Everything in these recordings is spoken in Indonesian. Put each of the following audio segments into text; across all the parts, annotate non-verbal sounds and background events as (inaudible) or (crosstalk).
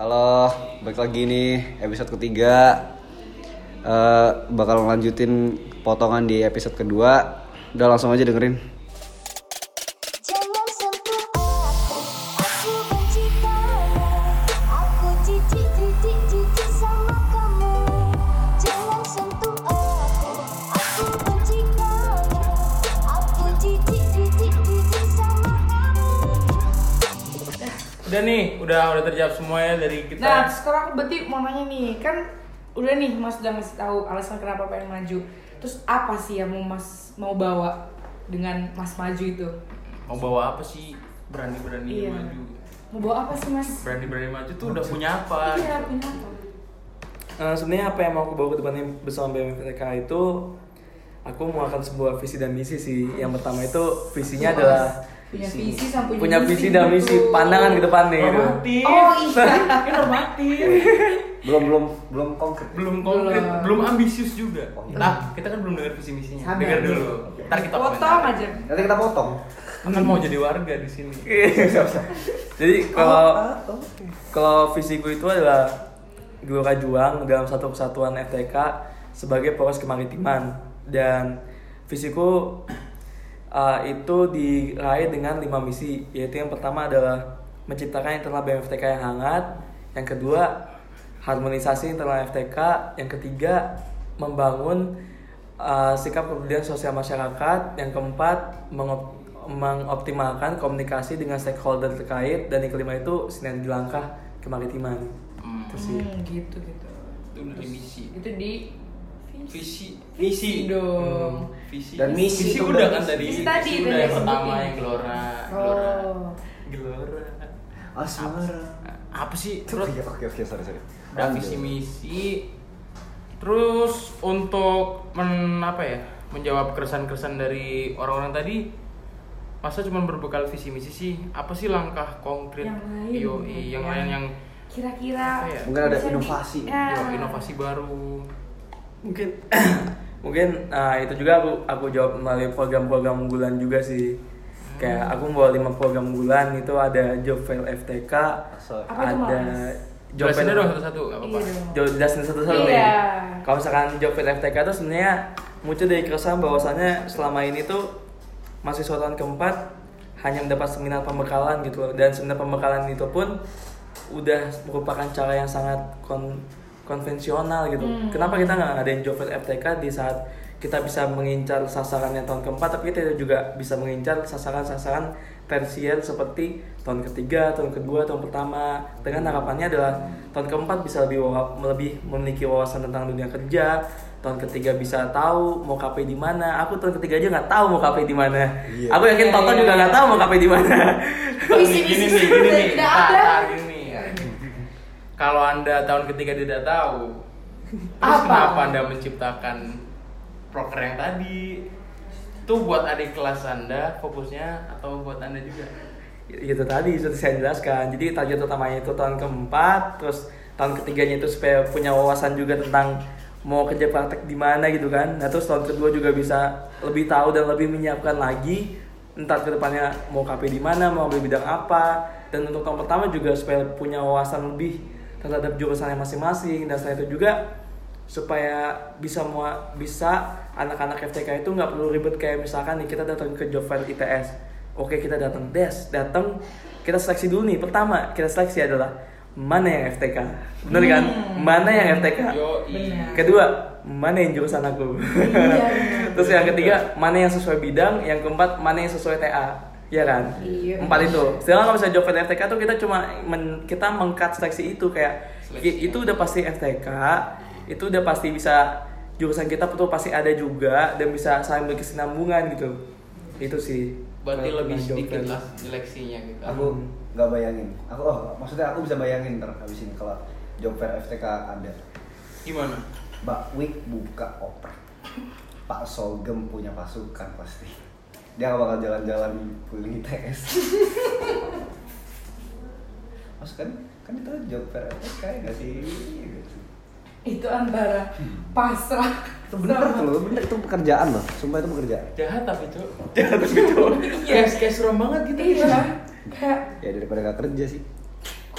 Halo, balik lagi nih episode ketiga. Eh, bakal ngelanjutin potongan di episode kedua. Udah langsung aja dengerin. Udah udah terjawab semuanya dari kita. Nah, sekarang aku berarti mau nanya nih, kan udah nih Mas udah ngasih tahu alasan kenapa pengen maju. Terus apa sih yang mau Mas mau bawa dengan Mas maju itu? Mau bawa apa sih? Berani-berani Iya. maju. Mau bawa apa sih Mas? Berani-berani maju tuh udah punya apa? Iya, punya apa? Eh, sebenarnya apa yang mau aku bawa ke depannya bersama BMFTK itu aku mau akan sebuah visi dan misi sih. Yang pertama itu visinya adalah punya visi sama punya, punya visi dan misi pandangan ke depan nih. gitu. Normatif. Oh iya. (laughs) Normatif. (laughs) Belum belum belum konkret. belum konkret, Belum. belum ambisius juga. Oh, iya. Nah, kita kan belum dengar visi misinya. Dengar dulu. Ntar kita Potong komentar. aja. Nanti kita potong. Kan mau jadi warga di sini. (laughs) Jadi kalau kalau visiku itu adalah gelora juang dalam satu kesatuan FTK sebagai poros kemaritiman dan visiku uh, itu diraih dengan lima misi yaitu yang pertama adalah menciptakan internal BMFTK yang hangat yang kedua harmonisasi internal FTK yang ketiga membangun uh, sikap kepedulian sosial masyarakat yang keempat mengop- mengoptimalkan komunikasi dengan stakeholder terkait dan yang kelima itu sinergi langkah kemaritiman Hmm. itu sih Hmm, gitu gitu. Itu dari misi. Itu di Visi, Visi dong. Hmm, Visi. Dan misi Visi itu udah kan misi. tadi. Visi tadi, udah yang yang pertama yang gelora. Gelora. Oh. Gelora. Asmara. Apa sih? Terus Terus oke oke sorry sorry. udah visi misi terus untuk men apa ya menjawab keresahan-keresahan dari orang-orang tadi masa cuma berbekal visi misi sih apa sih langkah konkret Yang lain. Yoi, yang lain yang Kira-kira ya? Mungkin ada bisa di- inovasi. Ya. yo, inovasi baru mungkin (coughs) mungkin nah, itu juga aku aku jawab melalui program-program unggulan juga sih kayak aku bawa lima program unggulan itu ada job fair FTK. Apa ada job jelasin fair dong satu-satu apa-apa Iya jelasin satu-satu nih. Iya. Kalau misalkan job fair FTK itu sebenarnya muncul dari keresahan bahwasannya selama ini tuh mahasiswa tahun keempat hanya mendapat seminar pembekalan gitu dan seminar pembekalan itu pun udah merupakan cara yang sangat kon- konvensional gitu. Hmm. Kenapa kita nggak ngadain job fair FTK di saat kita bisa mengincar sasarannya tahun keempat tapi kita juga bisa mengincar sasaran-sasaran tersier seperti tahun ketiga, tahun kedua, tahun pertama dengan harapannya adalah tahun keempat bisa lebih lebih memiliki wawasan tentang dunia kerja tahun ketiga bisa tahu mau KP di mana aku tahun ketiga aja nggak tahu mau KP di mana Iya. aku yakin Iya, Tonton iya, juga nggak tahu mau KP di mana gini gini nih tidak ada. Kalau anda tahun ketiga tidak tahu (laughs) terus Apa? kenapa anda menciptakan proker yang tadi? Itu buat adik kelas anda fokusnya atau buat anda juga? Itu tadi sudah saya jelaskan. Jadi target utamanya itu tahun keempat terus tahun ketiganya itu supaya punya wawasan juga tentang mau kerja praktek di mana gitu kan. Nah terus tahun kedua juga bisa lebih tahu dan lebih menyiapkan lagi entar ke depannya mau KP di mana mau ambil bidang apa. Dan untuk tahun pertama juga supaya punya wawasan lebih terhadap jurusannya masing-masing dan selain itu juga supaya bisa mua, bisa anak-anak FTK itu nggak perlu ribet kayak misalkan nih kita datang ke job fair ITS oke kita datang. Des datang kita seleksi dulu nih. Pertama kita seleksi adalah mana yang FTK bener kan? Mana yang FTK kedua mana yang jurusan aku? Iya. (laughs) terus yang ketiga mana yang sesuai bidang? Yang keempat mana yang sesuai TA ya kan Iya. empat itu sedangkan kalau misalnya job fair FTK tuh kita cuma men- kita mengkat seleksi itu kayak Seleksi. itu udah pasti FTK itu udah pasti bisa jurusan kita tuh pasti ada juga dan bisa saling berkesinambungan gitu itu sih berarti lebih sedikit lah seleksinya gitu Aku nggak bayangin. Aku oh maksudnya aku bisa bayangin ntar habis ini kalau job fair FTK ada. gimana Mbak Wik buka oprek. Pak Sogem punya pasukan pasti. Dia nggak bakal jalan-jalan keliling ITS. (laughs) Mas kan kan itu job ya nggak sih? Gitu. Itu antara pasrah. Itu bener tuh loh, bener itu pekerjaan loh. Sumpah itu pekerjaan. jahat tapi cok jahat tapi cok kayak kayak serem banget gitu Iya. Kayak Ya daripada nggak kerja sih.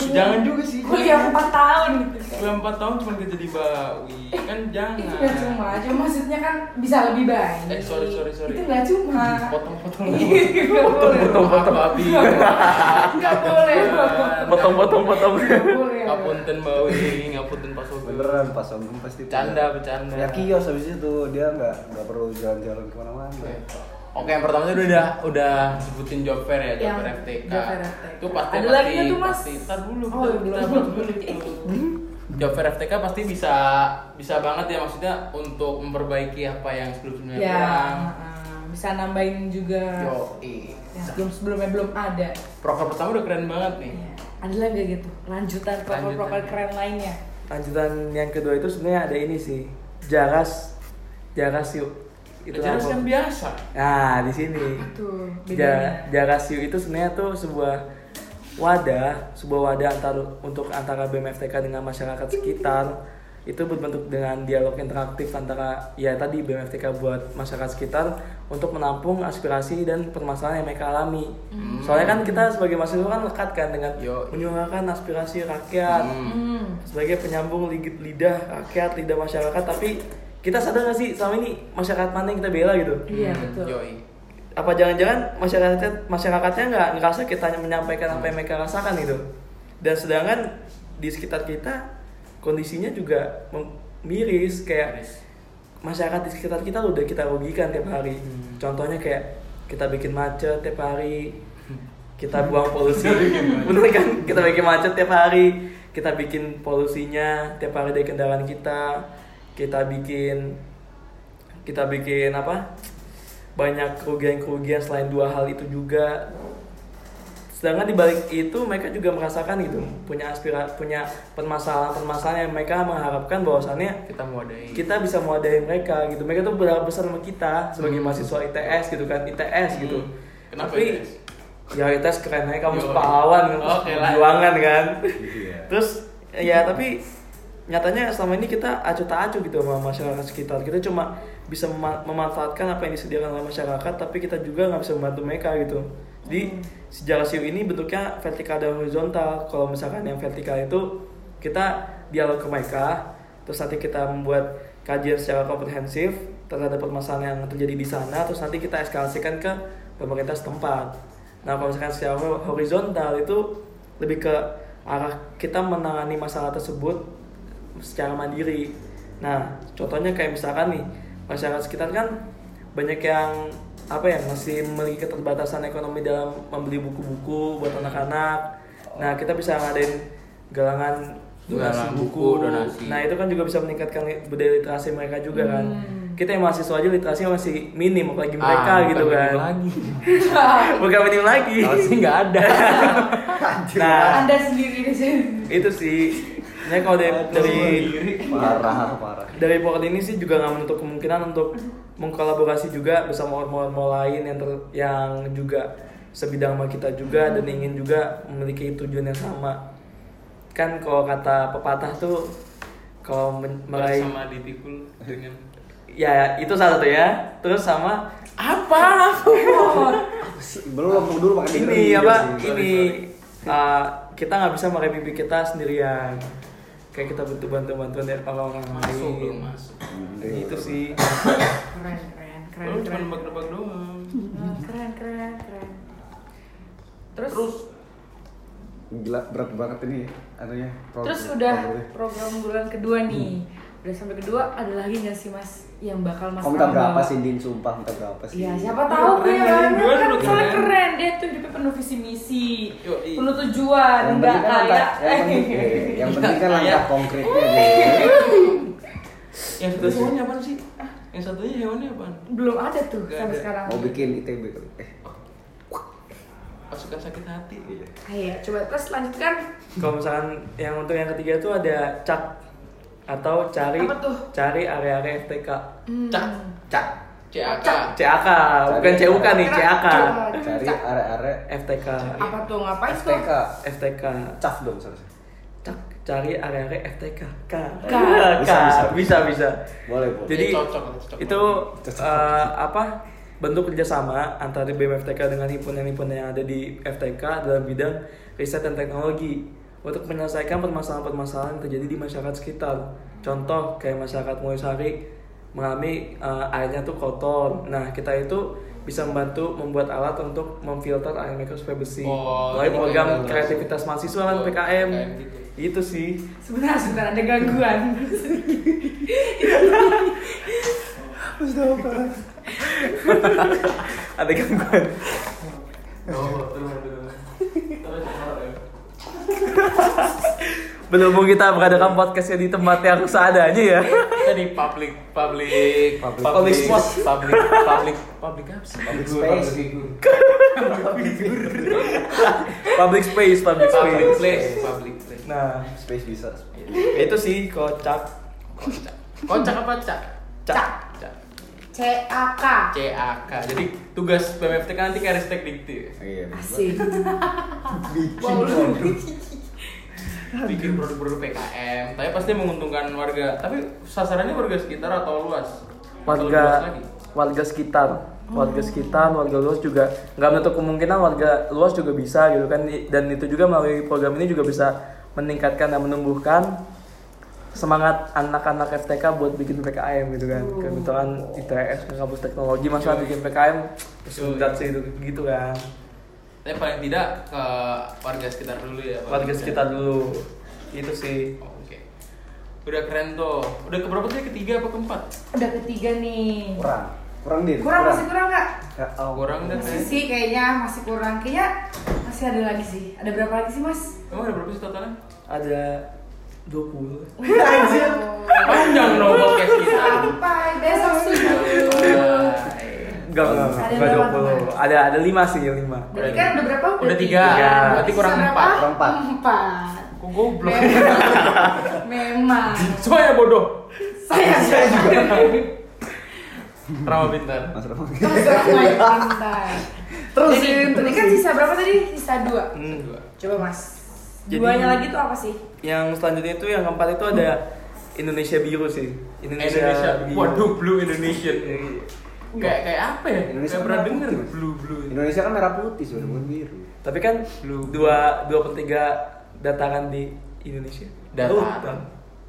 Jangan juga sih. kuliah 4 tahun gitu kan. Kuliah 4 tahun cuma kerja di Bawi. Kan jangan. Itu gak cuma, cuma maksudnya kan bisa lebih baik. Eh, sorry, sorry, sorry. Itu gak cuma. Potong-potong. Gak boleh. Potong-potong babi. Gak boleh. Potong-potong potong. Gak boleh. Ngapunten Bawi, ngapunten Pak Sugeng. Beneran pas Sogeng pasti Bercanda, bercanda. Ya kios habis itu dia nggak nggak perlu jalan-jalan ke mana-mana. Oke. Yang pertama itu udah udah sebutin job fair ya, job fair FTK. job fair FTK. Itu pasti Ada pasti, lagi tuh, Mas? Pasti, Ntar dulu, Oh, kita, belum. kita bahas dulu itu. Job fair FTK pasti bisa bisa banget ya maksudnya untuk memperbaiki apa yang sebelum-sebelumnya Ya, kurang. uh, bisa nambahin juga. Yo, Yang sebelum sebelumnya belum ada. Proker pertama udah keren banget nih. Iya. Ada lagi gitu? Lanjutan Lanjutan. keren lainnya. Lanjutan yang kedua itu sebenarnya ada ini sih. Jaras Jaras yuk. Itu jelas apa? kan biasa. Nah, di sini. Tuh, Ja, itu sebenarnya tuh sebuah wadah, sebuah wadah antar untuk antara BMFTK dengan masyarakat sekitar itu berbentuk dengan dialog interaktif antara ya tadi BMFTK buat masyarakat sekitar untuk menampung aspirasi dan permasalahan yang mereka alami. Soalnya kan kita sebagai mahasiswa kan lekat kan dengan Yo. menyuarakan aspirasi rakyat Hmm. sebagai penyambung lidah rakyat, lidah masyarakat tapi kita sadar gak sih selama ini masyarakat mana yang kita bela gitu? Iya, Hmm, betul. Yoi. apa jangan-jangan masyarakatnya masyarakatnya nggak ngerasa kita hanya menyampaikan apa yang mereka rasakan gitu dan sedangkan di sekitar kita kondisinya juga miris kayak Miris. masyarakat di sekitar kita udah kita rugikan tiap hari Hmm. contohnya kayak kita bikin macet tiap hari (laughs) kita buang polusi bener kan kita bikin macet tiap hari kita bikin polusinya tiap hari dari kendaraan kita kita bikin kita bikin apa banyak kerugian-kerugian selain dua hal itu juga sedangkan di balik itu mereka juga merasakan gitu punya aspira punya permasalahan-permasalahan yang mereka mengharapkan bahwasannya Kita mau adain. kita bisa mewadahi mereka gitu mereka tuh berharap besar sama kita sebagai Hmm. mahasiswa ITS gitu kan ITS gitu Hmm. Kenapa tapi ITS? ya ITS keren aja kamu Yo. pahlawan kan lah. perjuangan kan Iya. terus ya tapi nyatanya selama ini kita acuh tak acuh gitu sama masyarakat sekitar. Kita cuma bisa mema- memanfaatkan apa yang disediakan oleh masyarakat tapi kita juga nggak bisa membantu mereka gitu. Jadi sejarah siu ini bentuknya vertikal dan horizontal. Kalau misalkan yang vertikal itu kita dialog ke mereka terus nanti kita membuat kajian secara komprehensif terhadap permasalahan yang terjadi di sana terus nanti kita eskalasikan ke pemerintah setempat. Nah kalau misalkan secara horizontal itu lebih ke arah kita menangani masalah tersebut secara mandiri. Nah, contohnya kayak misalkan nih masyarakat sekitar kan banyak yang apa ya masih memiliki keterbatasan ekonomi dalam membeli buku-buku buat anak-anak. Nah, kita bisa ngadain galangan donasi Galang buku, buku, donasi. Nah, itu kan juga bisa meningkatkan budaya literasi mereka juga kan. Hmm. Kita yang mahasiswa aja literasi masih minim apalagi Ah, mereka bukan gitu kan. Lagi. (laughs) Bukan minim lagi. Kalau sih nggak ada. (laughs) Nah, Anda sendiri di sini. itu sih. Nah, kalau dari, dari parah. Parah. dari board ini sih juga nggak menutup kemungkinan untuk mengkolaborasi juga bersama ormas-ormas lain yang ter- yang juga sebidang sama kita juga dan ingin juga memiliki tujuan yang sama. Kan kalau kata pepatah tuh kalau meraih sama dipikul dengan ya itu salah satu ya. Terus sama apa? (laughs) Belum dulu pakai ini apa? ini uh, kita nggak bisa meraih mimpi kita sendirian kayak kita butuh bantuan-bantuan dari orang-orang Masuk belum lain masuk. Iya. itu sih Keren, keren, keren, Lu cuma keren. nebak-nebak doang. Ah, Keren, keren, keren. Terus, Terus Gila berat banget ini anunya. pro- terus udah program bulan kedua nih. Udah sampai kedua ada lagi nggak sih mas yang bakal mas Kamu Pram berapa sih Din sumpah minta berapa sih? Iya, siapa tahu ya keren. kan? Kan soalnya keren. keren dia tuh hidupnya penuh visi misi, Yoi. penuh tujuan, Yang nggak penting kan kayak langkah- yang penting, (laughs) eh, yang penting kan langkah konkretnya yang satu hewannya apa sih? Yang satunya hewannya apa? belum ada tuh Nggak sampai ada. sekarang. Mau bikin ITB kali. Eh, Pasukan sakit hati. Ayo, coba terus lanjutkan. Kalau misalkan yang untuk yang ketiga itu ada cak atau cari Apa tuh? cari area-area FTK. Hmm. Cak. Cak. CAK. Cak. CAK, bukan Cari- CUK nih, CAK. Cari area-area FTK. Apa tuh ngapain tuh? FTK. FTK. Caf dong seharusnya. Cak cari area-area FTK. K. K. K. Bisa, bisa. Bisa, bisa. Boleh, boleh. Jadi Ya, cocok. itu eh, apa bentuk kerjasama antara BEM FTK dengan himpunan-himpunan yang ada di FTK dalam bidang riset dan teknologi. Untuk menyelesaikan permasalahan-permasalahan yang terjadi di masyarakat sekitar. Contoh kayak masyarakat Moyosari mengalami eh, airnya tuh kotor. Nah, kita itu bisa membantu membuat alat untuk memfilter air mereka supaya bersih. Oh, Melalui program gitu. kreativitas mahasiswa kan Oh, PKM. PKM gitu. Itu sih. Sebentar, sebentar ada gangguan. Ada gangguan. Oh, Berhubung kita mengadakan podcastnya di tempat yang seadanya ya. Kita di public public Public- public spot. public public public apa sih? Public Figur, space. public figur. Public space, public Public space. place, public place. Nah, Space bisa. itu sih kocak. Kocak. Kocak apa cak? Cak. Cak. CAK. CAK. Jadi tugas BMFTK nanti kayak Ristek Dikti. Iya. Asik. Bikin Bikin produk-produk PKM, tapi pasti menguntungkan warga. Tapi sasarannya warga sekitar atau luas? Atau lebih luas warga lagi? warga sekitar warga sekitar warga luas juga nggak menutup kemungkinan warga luas juga bisa gitu kan dan itu juga melalui program ini juga bisa meningkatkan dan menumbuhkan semangat anak-anak FTK buat bikin PKM gitu kan kayak misalkan ITS ke kampus teknologi masa bikin PKM sudah sih itu gitu kan Tapi paling tidak ke warga sekitar dulu ya. Pak. warga sekitar dulu itu sih Oh, Oke. Udah keren tuh. Udah keberapa tadi? Ketiga apa keempat? Udah ketiga nih. kurang. Kurang dir. Kurang masih kurang nggak? Ya, oh. Kurang dan Masih sih kayaknya masih kurang. Kayaknya masih ada lagi sih. Ada berapa lagi sih mas? Emang ada berapa sih totalnya? ada 20 Anjir. Panjang dong podcast kita. Sampai besok subuh. Enggak enggak enggak Ada berapa 20 ada ada 5 sih 5 Berarti kan udah berapa? Udah tiga. Berarti kurang empat. Kurang empat. Empat. Kok goblok? Memang. Semuanya bodoh. Saya saya juga. Rama pintar. Mas Rama. Terus pintar. Terusin, Tadi kan sisa berapa tadi? Sisa dua. Hmm. Dua. Coba mas. Jadi- Duanya lagi tuh apa sih? Yang selanjutnya itu yang keempat itu ada Indonesia Biru sih. Indonesia, Indonesia. Biru. Waduh, Blue Indonesian. Iya. Kayak kayak apa ya? Indonesia Kayak pernah merah denger. Blue Blue. Indonesia kan merah putih sebenarnya bukan biru. Tapi kan Blue. dua dua per tiga dataran di Indonesia. Dataran.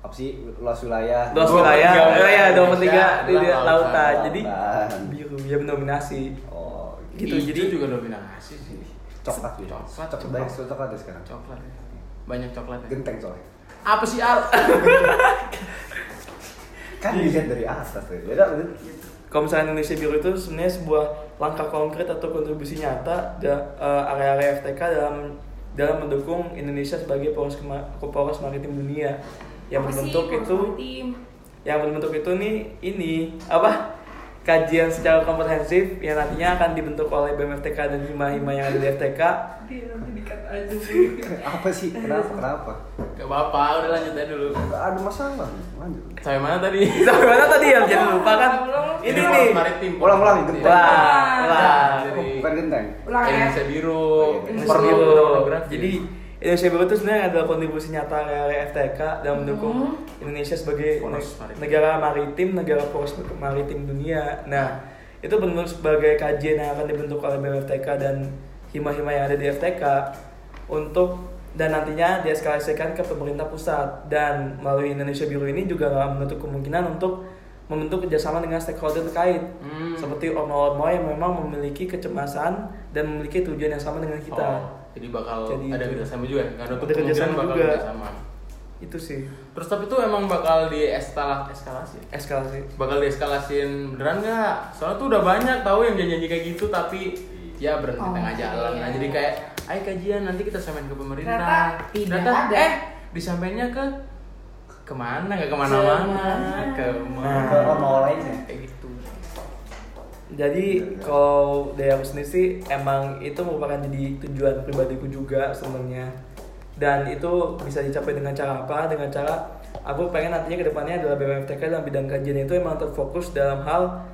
Apa sih luas wilayah? Luas wilayah, tiga oh ya dua per tiga di lautan. lautan. Jadi biru ya mendominasi. Oh, Gitu, jadi- juga dominasi sih. coklat ya. Coklat. Coklat banyak coklat ya sekarang. Coklat. ya. Banyak coklat. ya. Genteng soalnya. Apa sih Al? (laughs) Kan dilihat dari atas tuh. Beda beda. Kalau misalnya Indonesia Biru itu sebenarnya sebuah langkah konkret atau kontribusi nyata da- eh, area-area FTK dalam dalam mendukung Indonesia sebagai poros kema- poros maritim dunia yang Apa sih berbentuk poros itu maritim? yang berbentuk itu nih ini apa kajian secara komprehensif yang nantinya akan dibentuk oleh BMFTK dan hima-hima yang ada di FTK (laughs) Apa sih? Kenapa? Kenapa? Gak apa-apa, udah lanjut aja dulu. Gak ada masalah. Lanjut. Sampai mana tadi? (laughs) sampai mana tadi ya jangan lupa kan ini nih maritim. Ulang, ulang, Poros genteng. wah. Jadi Bukan genteng. Ulang ya. Indonesia biru. Indonesia Perlu. Jadi Indonesia Biru itu sebenarnya adalah kontribusi nyata area FTK dalam mendukung Hmm. Indonesia sebagai Poros maritim. negara maritim, negara poros maritim dunia. Nah, itu benar sebagai kajian yang akan dibentuk oleh BMFTK dan hima-hima yang ada di FTK untuk dan nantinya dieskalasikan ke pemerintah pusat dan melalui Indonesia Biru ini juga nggak menutup kemungkinan untuk membentuk kerjasama dengan stakeholder terkait Hmm. seperti ormo-ormo yang memang memiliki kecemasan dan memiliki tujuan yang sama dengan kita. Oh, jadi bakal Jadi ada kerjasama juga. Gak ada Ada kerjasama bakal juga. kerjasama. Itu sih Terus tapi itu emang bakal di eskalasi, eskalasi. ya? eskalasi. Bakal dieskalasin beneran nggak? Soalnya tuh udah banyak tahu yang janji-janji kayak gitu tapi ya berhenti Oh, tengah jalan. Nah iya. jadi kayak, ayo kajian nanti kita samain ke pemerintah. Ternyata tidak Ternyata, ada. Eh disampainya ke ke mana? Nggak ke mana-mana. Ke mana? Ke ormawa lainnya. Kayak gitu. Jadi kalau dari aku sendiri sih emang itu merupakan jadi tujuan pribadiku juga sebenarnya. Dan itu bisa dicapai dengan cara apa? Dengan cara aku pengen nantinya ke depannya adalah BMFTK dalam bidang kajian itu emang terfokus dalam hal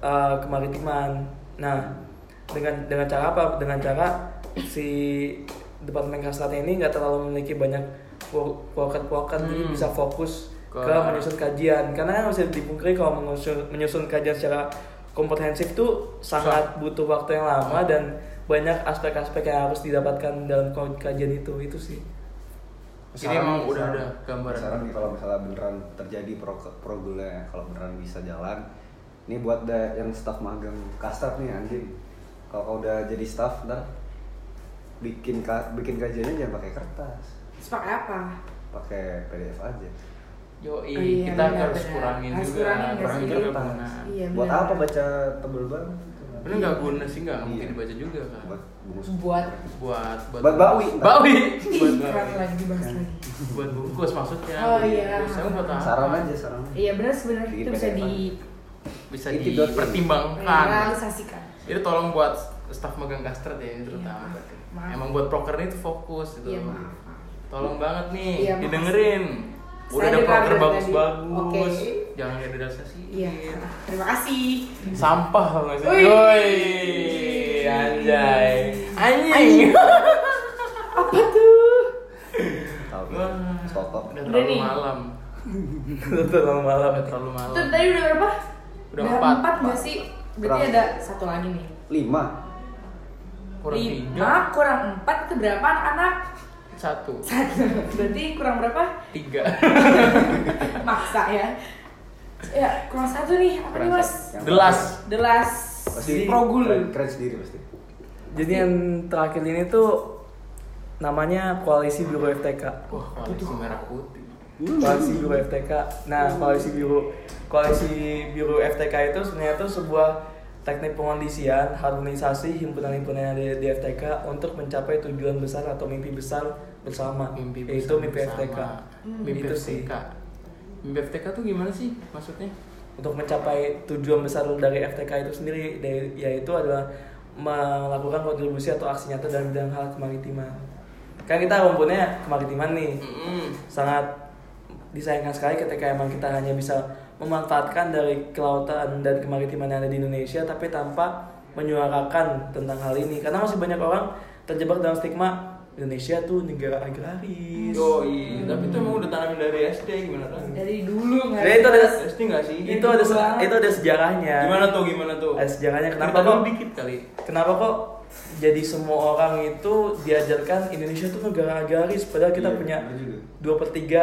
uh, kemaritiman. Nah, dengan dengan cara apa? Dengan cara si Departemen Kasatnya ini nggak terlalu memiliki banyak jadi Hmm. bisa fokus Ke- ke menyusun kajian. Karena kan bisa dipungkiri kalau menyusun, menyusun kajian secara komprehensif tuh sangat butuh waktu yang lama dan banyak aspek-aspek yang harus didapatkan dalam kajian itu itu sih Ini emang udah ada gambaran. Sekarang nih kalau misalnya beneran terjadi pro progrulnya, kalau beneran bisa jalan, ini buat da, yang staff magang kastrat nih anjing. Kalau kau udah jadi staff ntar bikin ka, bikin kajiannya jangan pakai kertas, Terus pakai apa? pakai PDF aja. Yo, Iya, kita benar, harus benar. kurangin Harus juga. kurangin nggak Kurangin juga Kertas. guna. Iya, buat apa baca tebel banget? Bener nggak guna sih nggak mungkin Iya. dibaca juga kan. Buat bungkus. Buat Buat Buat bawi. Bawi. Ih, buat bawi. lagi dibahas lagi. Buat bungkus maksudnya. Oh, iya. Saya buat apa? Saran aja saran. Iya benar sebenarnya itu bisa di Bisa dipertimbangkan. realisasikan. Itu tolong buat staf magang kastrat ya ini terutama Iya. Emang buat proker itu fokus itu. Iya maaf. maaf. Tolong banget nih Iya, didengerin. Udah ada proker bagus-bagus. Oke. Jangan direalisasi. Iya. Terima kasih. Sampah kalau nggak sih? Woi, anjay. Anjing. (laughs) Apa tuh? Tahu nih. Stokok. Udah Udah terlalu malam. (laughs) terlalu malam Udah terlalu malam. Tuh tadi udah berapa? Udah empat. empat nggak sih? Berarti ada satu lagi nih. Lima. Kurang tiga. Lima kurang empat itu berapa anak-anak? Satu. Satu. Berarti kurang berapa? Tiga. (laughs) Maksa ya. Ya kurang satu nih. Apa nih mas? Delas. Delas. Pasti Progul. Keren, keren sendiri pasti. jadi yang terakhir ini tuh namanya koalisi biru FTK Wah, koalisi merah putih. koalisi biru FTK nah koalisi biru koalisi biru FTK itu sebenarnya itu sebuah teknik pengondisian harmonisasi himpunan-himpunan yang ada di FTK untuk mencapai tujuan besar atau mimpi besar bersama Mimpi yaitu besar mimpi bersama. FTK Mimpi itu sih. Mimpi FTK tuh gimana sih maksudnya? untuk mencapai tujuan besar dari FTK itu sendiri yaitu adalah melakukan kontribusi atau aksi nyata dalam bidang hal kemaritiman kan kita mempunyai kemaritiman nih Mm-mm. sangat disayangkan sekali ketika emang kita hanya bisa memanfaatkan dari kelautan dan kemaritiman yang ada di Indonesia tapi tanpa menyuarakan tentang hal ini karena masih banyak orang terjebak dalam stigma Indonesia tuh negara agraris. Oh iya, tapi itu emang udah tanamin dari SD gimana kan? Dari dulu nggak Ya, itu ada- SD nggak sih? itu ada se- itu ada sejarahnya. Gimana tuh? Gimana tuh? Ada sejarahnya kenapa kok dikit kali. kenapa kok jadi semua orang itu diajarkan Indonesia tuh negara agraris padahal kita Iya, punya dua per tiga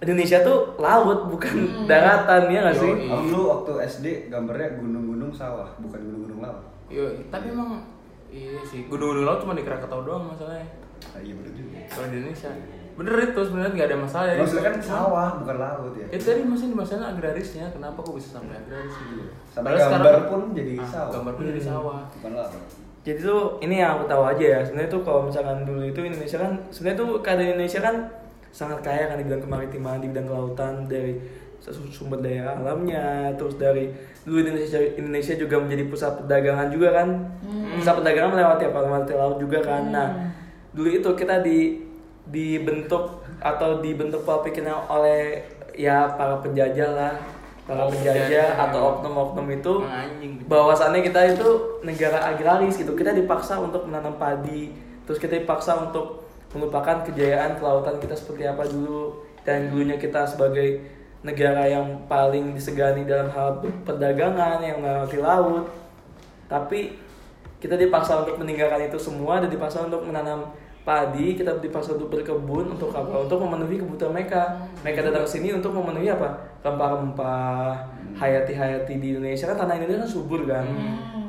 Indonesia tuh laut bukan daratan ya nggak sih? Dulu waktu SD gambarnya gunung-gunung sawah, bukan gunung-gunung laut. Yo, tapi emang iya sih. Gunung-gunung laut cuma di Krakatau doang masalahnya. Nah, iya bener juga. Kalau di Indonesia. Bener itu sebenarnya nggak ada masalah ya. Maksudnya kan sawah, bukan laut ya. Ya tadi masih di masalah agrarisnya, kenapa kok bisa sampai agraris gitu? Sampai Padahal gambar sekarang- pun jadi Ah, sawah. Gambar pun jadi Hmm. sawah. Bukan laut. Jadi tuh ini yang aku tahu aja ya. Sebenarnya tuh kalau misalkan dulu itu Indonesia kan sebenarnya tuh keadaan Indonesia kan sangat kaya kan di bidang kemaritiman, di bidang kelautan dari su- sumber daya alamnya, terus dari dulu Indonesia Indonesia juga menjadi pusat perdagangan juga kan. Pusat perdagangan melewati apa? Melewati laut juga kan. Nah, dulu itu kita di dibentuk atau dibentuk pola pikirnya oleh ya para penjajah lah para Oh, penjajah atau oknum-oknum itu bahwasannya kita itu negara agraris gitu kita dipaksa untuk menanam padi terus kita dipaksa untuk melupakan kejayaan kelautan kita seperti apa dulu dan dulunya kita sebagai negara yang paling disegani dalam hal perdagangan yang melewati laut. Tapi kita dipaksa untuk meninggalkan itu semua dan dipaksa untuk menanam padi kita dipaksa untuk berkebun untuk apa? Untuk memenuhi kebutuhan mereka. Mereka datang ke sini untuk memenuhi apa? Rempah-rempah hayati-hayati di Indonesia. Kan tanah Indonesia kan subur kan?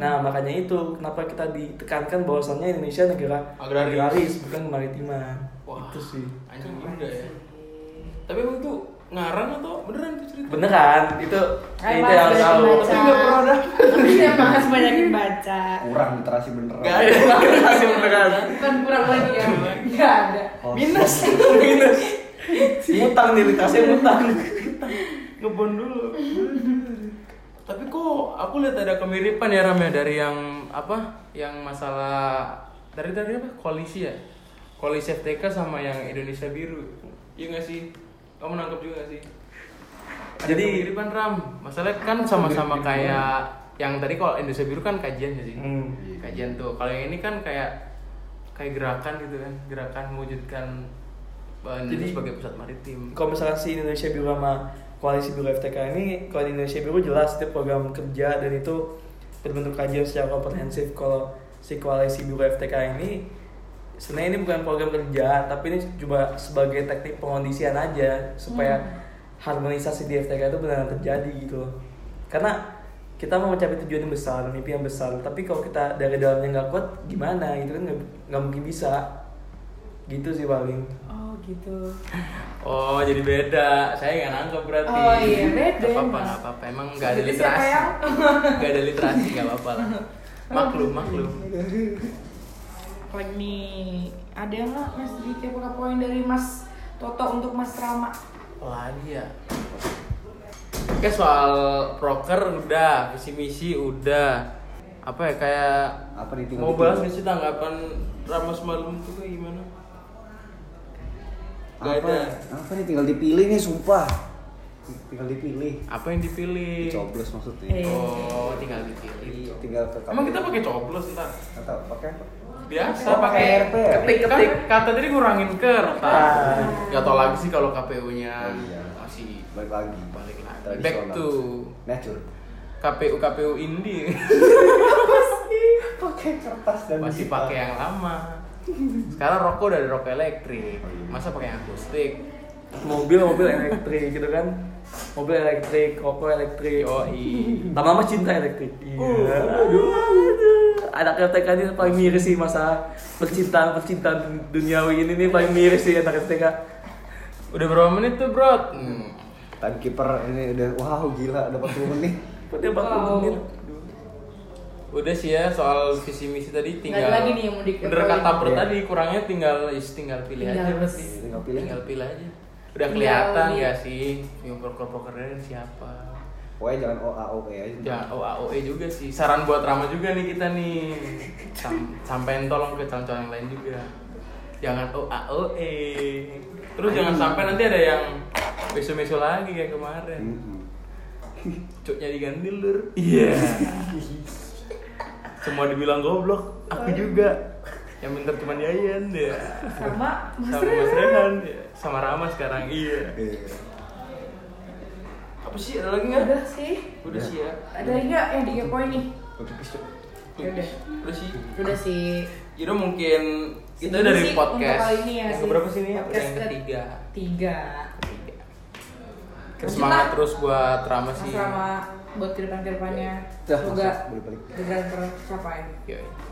Nah makanya itu kenapa kita ditekankan bahwasannya Indonesia negara Agraris. bukan kemaritiman Wah, itu sih. Anjing juga ya. Tapi emang itu ngarang atau beneran itu cerita? beneran. Itu Ayo, itu yang tahu. Baca. Tapi nggak pernah ada. Tapi ya mas banyakin baca. Kurang literasi beneran. Gak ada. Kasih beneran Bukan kurang lagi ya. Nggak ada. Oh, Minus. (laughs) Minus. utang nih dikasih utang Ngebon dulu. Tapi kok aku lihat ada kemiripan ya Ram ya dari yang apa? Yang masalah dari tadi apa? Koalisi ya? Koalisi FTK sama yang Indonesia Biru. Iya nggak sih? Kamu nangkep juga nggak sih? Ada Jadi- kemiripan Ram. Masalahnya kan sama-sama kayak yang tadi kalau Indonesia Biru kan kajian ya sih. Hmm. Kajian tuh. Kalau yang ini kan kayak kayak gerakan gitu kan, gerakan mewujudkan uh, Indonesia Jadi- sebagai pusat maritim. kalau misalkan si Indonesia Biru sama koalisi Biru FTK ini kalau di Indonesia Biru jelas itu program kerja dan itu berbentuk kajian secara komprehensif kalau si koalisi buruh FTK ini sebenarnya ini bukan program kerja tapi ini cuma sebagai teknik pengondisian aja supaya harmonisasi di FTK itu benar terjadi gitu loh. karena kita mau mencapai tujuan yang besar mimpi yang besar tapi kalau kita dari dalamnya nggak kuat gimana gitu kan nggak mungkin bisa gitu sih paling Oh gitu. Oh jadi beda. Saya nggak nangkep berarti. Oh, iya, beda Gak apa-apa, emang. nggak apa-apa. Emang nggak ada literasi. Nggak ada literasi, nggak apa-apa lah. Maklum, maklum. Lagi nih, ada nggak Mas Diki apa poin dari Mas Toto untuk Mas Rama? Lagi ya. Oke soal proker udah, visi misi udah. Apa ya kayak Apa nih, tinggal mau bahas nggak sih tanggapan Rama semalam tuh kayak gimana? Gak apa ada. apa nih tinggal dipilih nih sumpah tinggal dipilih Apa yang dipilih? dicoblos maksudnya Eh. Oh, tinggal dipilih. Iya, tinggal ke Emang kita pakai coblos ntar? atau pakai apa Biasa Oh, pakai RP ya? ketik-ketik. Kata tadi ngurangin kertas. Ah. Gak tau lagi sih kalau KPU-nya Oh, iya. masih balik lagi balik lagi. Tradisional. Back to nature KPU KPU indie. (laughs) pakai kertas dan masih pakai yang lama. Sekarang rokok udah ada rokok elektrik. Oh, iya. Masa pakai yang akustik? mobil mobil elektrik gitu kan mobil elektrik rokok elektrik Yoi. lama-lama cinta elektrik iya aduh, aduh. anak FTK ini paling miris sih masa percintaan percintaan duniawi ini nih paling miris sih anak FTK Udah berapa menit tuh, Bro? Hmm. Timekeeper ini udah wow gila dapat 40 menit Berarti 40 Wow. menit Udah sih ya soal visi misi tadi tinggal ada lagi nih yang mau Bener kata Bro Iya. tadi kurangnya tinggal is tinggal pilih Tinggal aja berarti. tinggal pilih. Tinggal pilih aja. Udah Tinggal kelihatan di- gak sih yang proker-prokernya siapa? pokoknya jangan OAOE aja Jangan OAOE juga sih. Saran buat Rama juga nih kita nih. Sam sampein tolong ke calon-calon yang lain juga. Jangan OAOE. Terus jangan sampai nanti ada yang meso-meso lagi kayak kemarin. Cuknya diganti lur. Iya. (laughs) Semua dibilang goblok, aku juga. Yang pintar cuma Yayan ya. Sama Mas Sama Mas Rehan ya. Sama Rama sekarang iya. Iya. Apa sih ada lagi nggak? Udah sih. Udah sih ya. Ada lagi nggak yang tiga poin nih? Udah. Udah sih. Udah sih. Jadi mungkin itu dari sih podcast. untuk kali ini ya yang sih. keberapa sih ini? Podcast yang ke- ketiga. Tiga. Ketiga. Semangat lah. terus buat Rama sih. Rama buat ke depan ke depannya. Dah, Semoga segera tercapai.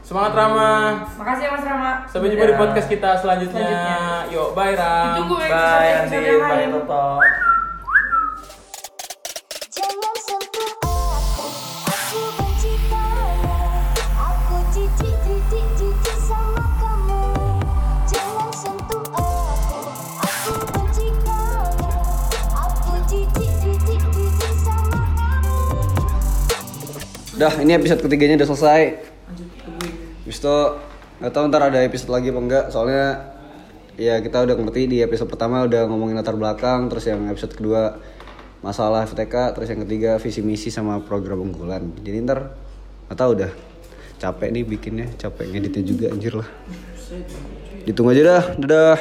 Semangat Rama. Makasih ya Mas Rama. Sampai jumpa di Ya. podcast kita selanjutnya. Selanjutnya. Yuk, bye Ram. Ditunggu ya. bye Andi bye. Toto Udah, ini episode ketiganya udah selesai. Lanjut ke gue. Habis itu nggak tahu ntar ada episode lagi apa enggak. Soalnya ya kita udah ngerti di episode pertama udah ngomongin latar belakang, terus yang episode kedua masalah FTK, terus yang ketiga visi misi sama program unggulan. Jadi ntar nggak tahu udah capek nih bikinnya, capek ngeditnya juga anjir lah. Ditunggu aja dah, dadah.